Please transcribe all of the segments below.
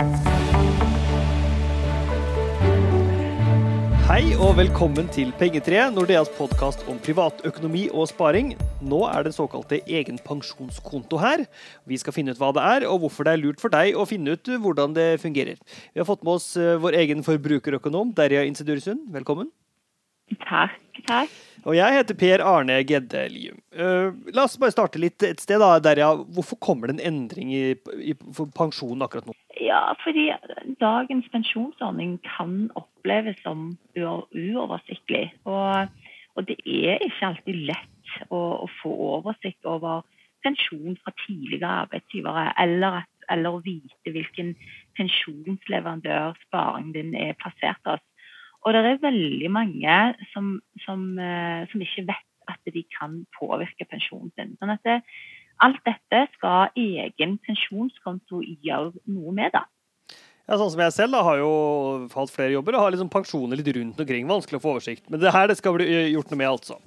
Hei og velkommen til Pengetreet, Nordeas podkast om privatøkonomi og sparing. Nå er det såkalte egen pensjonskonto her. Vi skal finne ut hva det er, og hvorfor det er lurt for deg å finne ut hvordan det fungerer. Vi har fått med oss eh, vår egen forbrukerøkonom, Derja Insidursund. Velkommen. Takk, takk. Og jeg heter Per Arne Gedde Lium. Uh, la oss bare starte litt et sted, da, Derja. Hvorfor kommer det en endring i, i pensjonen akkurat nå? Ja, fordi dagens pensjonsordning kan oppleves som uoversiktlig. Og, og, det er ikke alltid lett å, å, få oversikt over pensjon fra tidligere arbeidsgivere, eller, eller vite hvilken pensjonsleverandør sparingen din er plassert hos. Og det er veldig mange som, som, eh, som, ikke vet at de kan påvirke pensjonen sin. Sånn at det, alt dette skal egen pensjonskonto gjøre noe med. da. Ja, sånn som jeg selv da, har jo hatt flere jobber og har liksom pensjoner litt rundt omkring. Vanskelig å få oversikt. Men det her det skal bli gjort noe med, altså.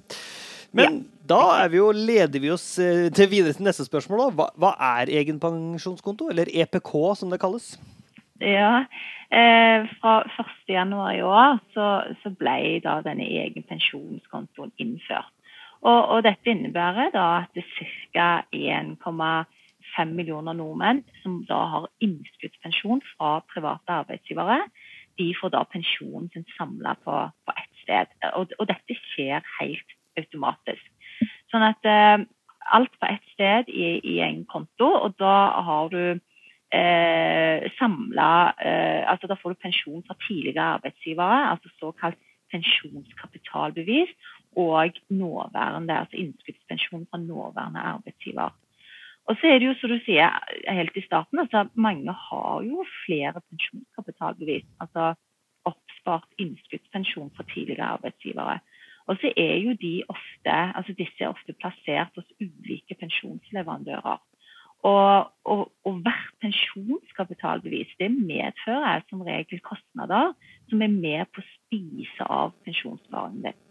Men ja. da vi jo, leder vi oss eh, til videre til neste spørsmål. Hva, hva er egen pensjonskonto, eller EPK som det kalles? Ja, eh, Fra 1.1 i år så, så, ble da denne egen pensjonskontoen innført. Og, og dette innebærer da at ca. 1,5 millioner nordmenn som da har innskuddspensjon fra private arbeidsgivere, de får da pensjonen sin samla på, på ett sted. Og, og, dette skjer helt automatisk. Sånn at eh, alt på ett sted i, i en konto, og da har du eh, samla eh, altså Da får du pensjon fra tidligere arbeidsgivere, altså såkalt pensjonskapitalbevis, og nåværende, altså innskuddspensjon fra nåværende arbeidsgiver. Og så er det jo, som du sier, helt i starten, altså mange har jo flere pensjonskapitalbevis. Altså oppspart innskuddspensjon fra tidligere arbeidsgivere. Og så er jo de ofte, altså disse er ofte plassert hos ulike pensjonsleverandører. Og, og, og, hvert pensjonskapitalbevis det medfører som regel kostnader som er med på å spise av pensjonssparingen din.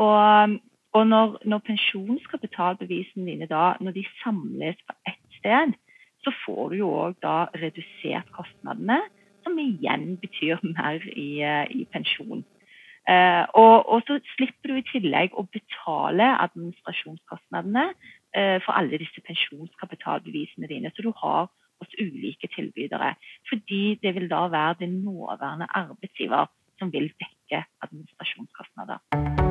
Og, og når, når, pensjonskapitalbevisene dine da, når de samles på ett sted, så får du jo òg da redusert kostnadene, som igjen betyr mer i, i pensjon. Eh, og, og, så slipper du i tillegg å betale administrasjonskostnadene eh, for alle disse pensjonskapitalbevisene dine. Så du har hos ulike tilbydere. Fordi det vil da være din nåværende arbeidsgiver som vil dekke administrasjonskostnader.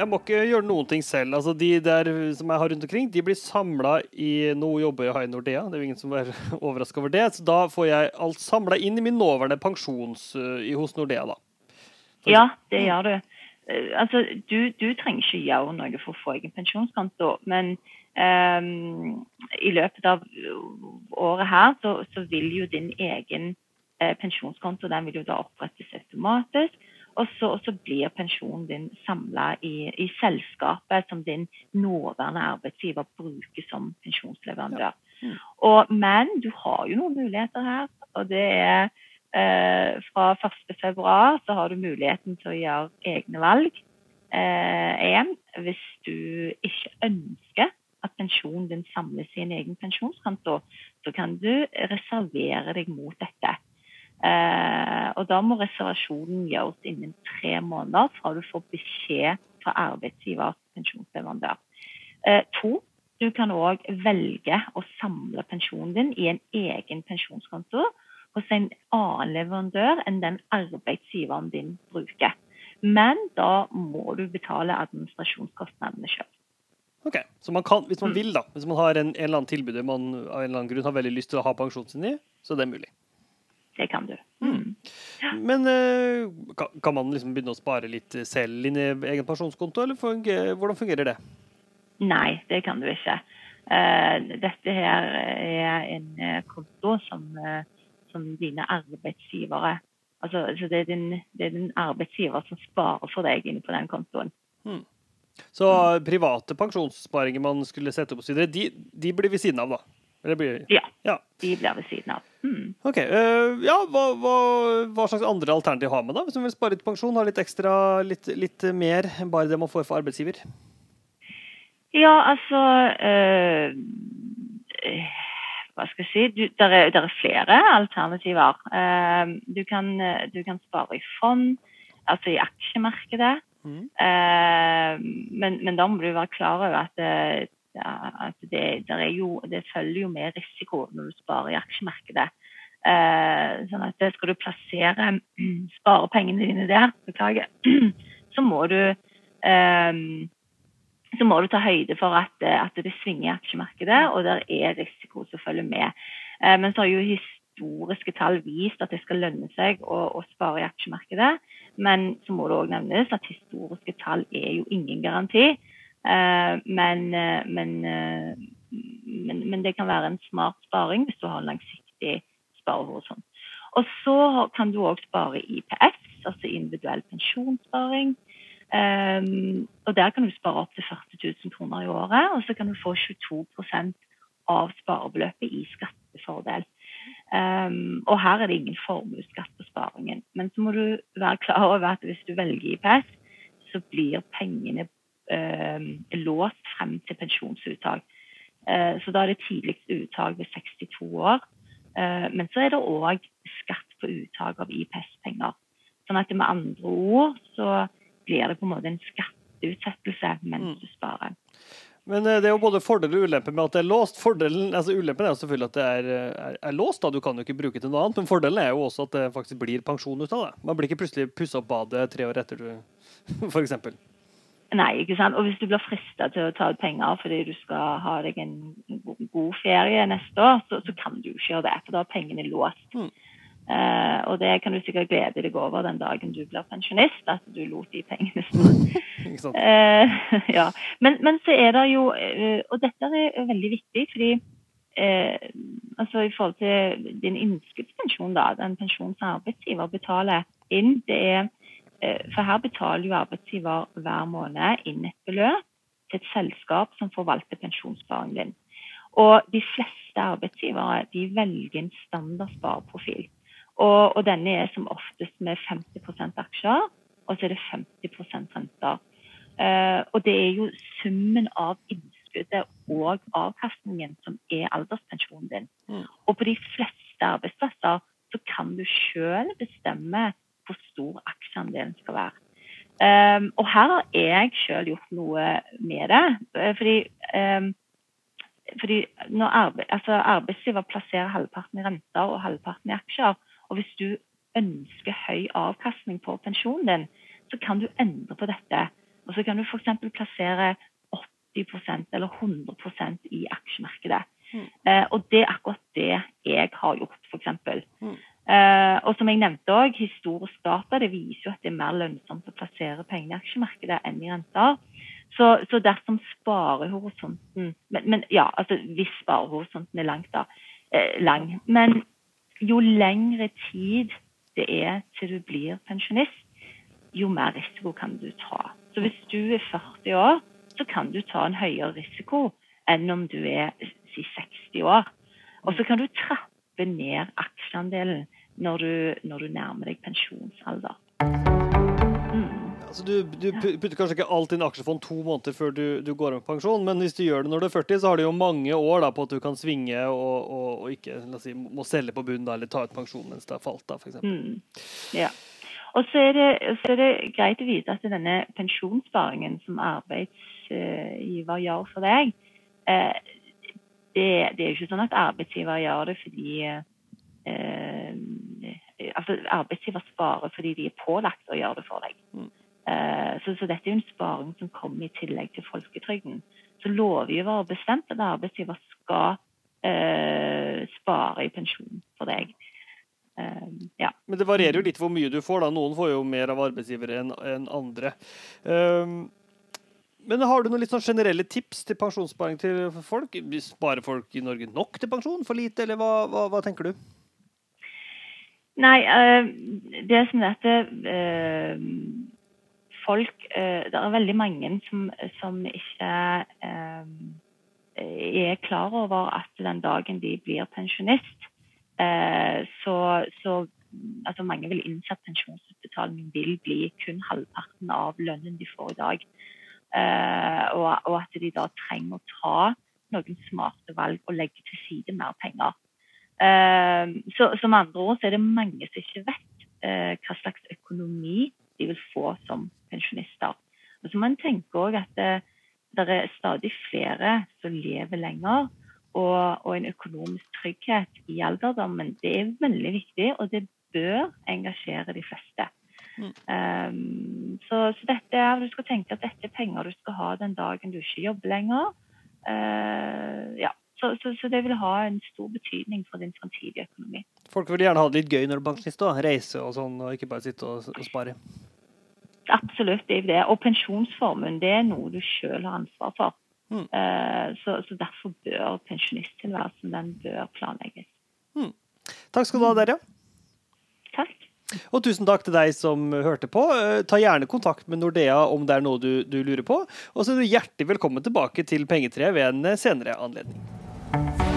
Jeg må ikke gjøre noen ting selv. Altså, de der som jeg har rundt omkring, de blir samla i noe jobber jeg har i Nordea, det er jo ingen som er overraska over det. Så da får jeg alt samla inn i min nåværende pensjons uh, hos Nordea, da. Ja, det gjør du. Eh, altså, du, du, trenger ikke gjøre noe for å få egen pensjonskonto, men um, i løpet av året her så, så vil jo din egen uh, pensjonskonto den vil jo da opprettes automatisk. Og så, og så blir pensjonen din samla i, i, selskapet som din nåværende arbeidsgiver bruker som pensjonsleverandør. Ja. Mm. Og, men du har jo noen muligheter her. og det er Eh, fra 1.2 så har du muligheten til å gjøre egne valg. Eh, hvis du ikke ønsker at pensjonen din samles i en egen pensjonskonto, så kan du reservere deg mot dette. Eh, og Da må reservasjonen gjøres innen tre måneder fra du får beskjed fra arbeidsgivers pensjonsleverandør. Eh, to, du kan òg velge å samle pensjonen din i en egen pensjonskonto hos en annen leverandør enn den arbeidsgiveren din bruker. Men da må du betale administrasjonskostnadene sjøl. Ok, Så man kan, hvis man mm. vil, da, hvis man har en, en eller annen tilbud man av en eller annen grunn har veldig lyst til å ha pensjonen sin i, så det er mulig? Det kan du. Mm. mm. Ja. Men uh, kan, man liksom begynne å spare litt selv inn i egen pensjonskonto, eller fungerer, hvordan fungerer det? Nei, det kan du ikke. Uh, dette her er en uh, konto som som dine arbeidsgivere Altså, altså det, er din, det, er din, arbeidsgiver som sparer for deg inne på den kontoen. Hmm. Så private pensjonssparinger man skulle sette opp de, de blir ved siden av, da? Blir, ja, ja, de blir ved siden av. Mm. Ok, uh, ja, hva, hva, hva, slags andre alternativ har man da? Hvis man vil spare litt pensjon, ha litt ekstra, litt, litt mer enn bare det man får for arbeidsgiver? Ja, altså uh, hva skal jeg si, du, der, er, der er flere alternativer. Uh, du, kan, du, kan, spare i fond, altså i aksjemarkedet. Mm. Men, men, da må du være klar over at, at det, jo, det, følger jo med risiko når du sparer i aksjemarkedet. Eh, sånn at Skal du plassere sparepengene dine der, beklager, så må du eh, så må du ta høyde for at, eh, at det svinger i aksjemarkedet, og der er risiko som følger med. Eh, men så har jo historiske tall vist at det skal lønne seg å, å spare i aksjemarkedet. Men så må det òg nevnes at historiske tall er jo ingen garanti. Eh, men, men, men, men det kan være en smart sparing hvis du har en langsiktig sparehorisont. Og så kan du òg spare IPS, altså individuell pensjonssparing. Um, og Der kan du spare opptil 40 000 kroner i året, og så kan du få 22% av sparebeløpet i skattefordel. Um, og Her er det ingen formuesskatt på sparingen. Men så må du være klar over at hvis du velger IPS, så blir pengene låst frem til pensjonsuttak. Uh, så da er det tidligst uttak ved 62 år. Uh, men så er det òg skatt på uttak av IPS-penger. Sånn at med andre ord så blir det på en måte en skatteutsettelse mens mm. du sparer. Men eh, det er jo både fordel og ulempe med at det er låst. Fordelen, altså Ulempen er jo selvfølgelig at det er, er, er, låst, da. du kan jo ikke bruke det til noe annet. Men fordelen er jo også at det faktisk blir pensjon ut av det. Man blir ikke plutselig pussa opp badet tre år etter du f.eks. Nei, ikke sant. Og hvis du blir frista til å ta ut penger fordi du skal ha deg en god ferie neste år, så, så kan du ikke gjøre det. For da er pengene låst. Mm. Uh, og det kan du sikkert glede deg over den dagen du blir pensjonist, at du lot de pengene stå. uh, ja. men, men, så er det jo uh, Og dette er veldig viktig, fordi altså i forhold til din innskuddspensjon, da, den pensjonen som arbeidsgiver betaler inn, det er For her betaler jo arbeidsgiver hver måned inn et beløp til et selskap som forvalter pensjonssparingen din. Og de fleste arbeidsgivere de velger en standard spareprofil. Og, og, denne er som oftest med 50% aksjer, og så er det 50 renter. Uh, og det er jo summen av innskuddet og avkastningen som er alderspensjonen din. Mm. Og på de fleste arbeidsplasser så kan du sjøl bestemme hvor stor aksjeandelen skal være. Um, og her har jeg sjøl gjort noe med det. Eh, fordi, um, fordi når arbeid, altså arbeidsgiver plasserer halvparten i renter og halvparten i aksjer, og hvis du ønsker høy avkastning på pensjonen din, så kan du endre på dette. Og så kan du f.eks. plassere 80% eller 100% i aksjemarkedet. Mm. Uh, og det er akkurat det jeg har gjort, f.eks. Mm. Uh, og som jeg nevnte òg, historisk data det viser jo at det er mer lønnsomt å plassere pengene i aksjemarkedet enn i renter. Så, så dersom sparehorisonten men, men, ja, altså hvis sparehorisonten er langt, da. Eh, lang. Men jo lengre tid det er til du blir pensjonist, jo mer risiko kan du ta. Så hvis du er 40 år, så kan du ta en høyere risiko enn om du er si 60 år. Og så kan du trappe ned aksjeandelen når du, når du nærmer deg pensjonsalder. Altså, du, du, putter kanskje ikke alt inn i aksjefond to måneder før du, du, går av med pensjon, men hvis du gjør det når du er 40, så har du jo mange år da, på at du kan svinge og, og, og ikke si, må selge på bunnen eller ta ut pensjon mens det har falt, da, f.eks. Mm. Ja. Og så er, det, så er, det, greit å vite at denne pensjonssparingen som arbeidsgiver gjør for deg, eh, det, det, er jo ikke sånn at arbeidsgiver gjør det fordi eh, altså Arbeidsgiver sparer fordi de er pålagt å gjøre det for deg. Mm. Uh, så, så, dette er jo en sparing som kommer i tillegg til folketrygden. Så lovgiver har bestemt at arbeidsgiver skal uh, spare i pensjon for deg. Uh, ja. Men det varierer jo litt hvor mye du får. da. Noen får jo mer av arbeidsgivere enn en andre. Um, men har du noen litt sånn generelle tips til pensjonssparing til folk? Sparer folk i Norge nok til pensjon? For lite, eller hva, hva, hva tenker du? Nei, uh, det som er at folk eh, Det er veldig mange som, som ikke eh, er klar over at den dagen de blir pensjonist, eh, så, så altså Mange vil innse at pensjonsutbetalingen vil bli kun halvparten av lønnen de får i dag. Og, og, at de da trenger å ta noen smarte valg og legge til side mer penger. Uh, så, som andre ord så er det mange som ikke vet uh, hva slags økonomi de vil få som pensjonister. Og så må en tenke også at det, det, er stadig flere som lever lenger. Og, og, en økonomisk trygghet i alderdommen det er veldig viktig, og det bør engasjere de fleste. Mm. Um, så, så, dette du skal tenke at dette er penger du skal ha den dagen du ikke jobber lenger. Uh, ja. Så, så, så, det vil ha en stor betydning for din framtidige økonomi. Folk vil gjerne ha det litt gøy når du er pensjonist, reise og sånn, og ikke bare sitte og, og spare? Absolutt, det er det. Og pensjonsformuen det er noe du sjøl har ansvar for. Mm. Uh, så, derfor bør pensjonisttilværelsen den bør planlegges. Mm. Takk skal du ha, Derja. Takk. Og tusen takk til deg som hørte på. Eh, ta gjerne kontakt med Nordea om det er noe du, du lurer på. Og så er du hjertelig velkommen tilbake til Pengetreet ved en senere anledning. Bye.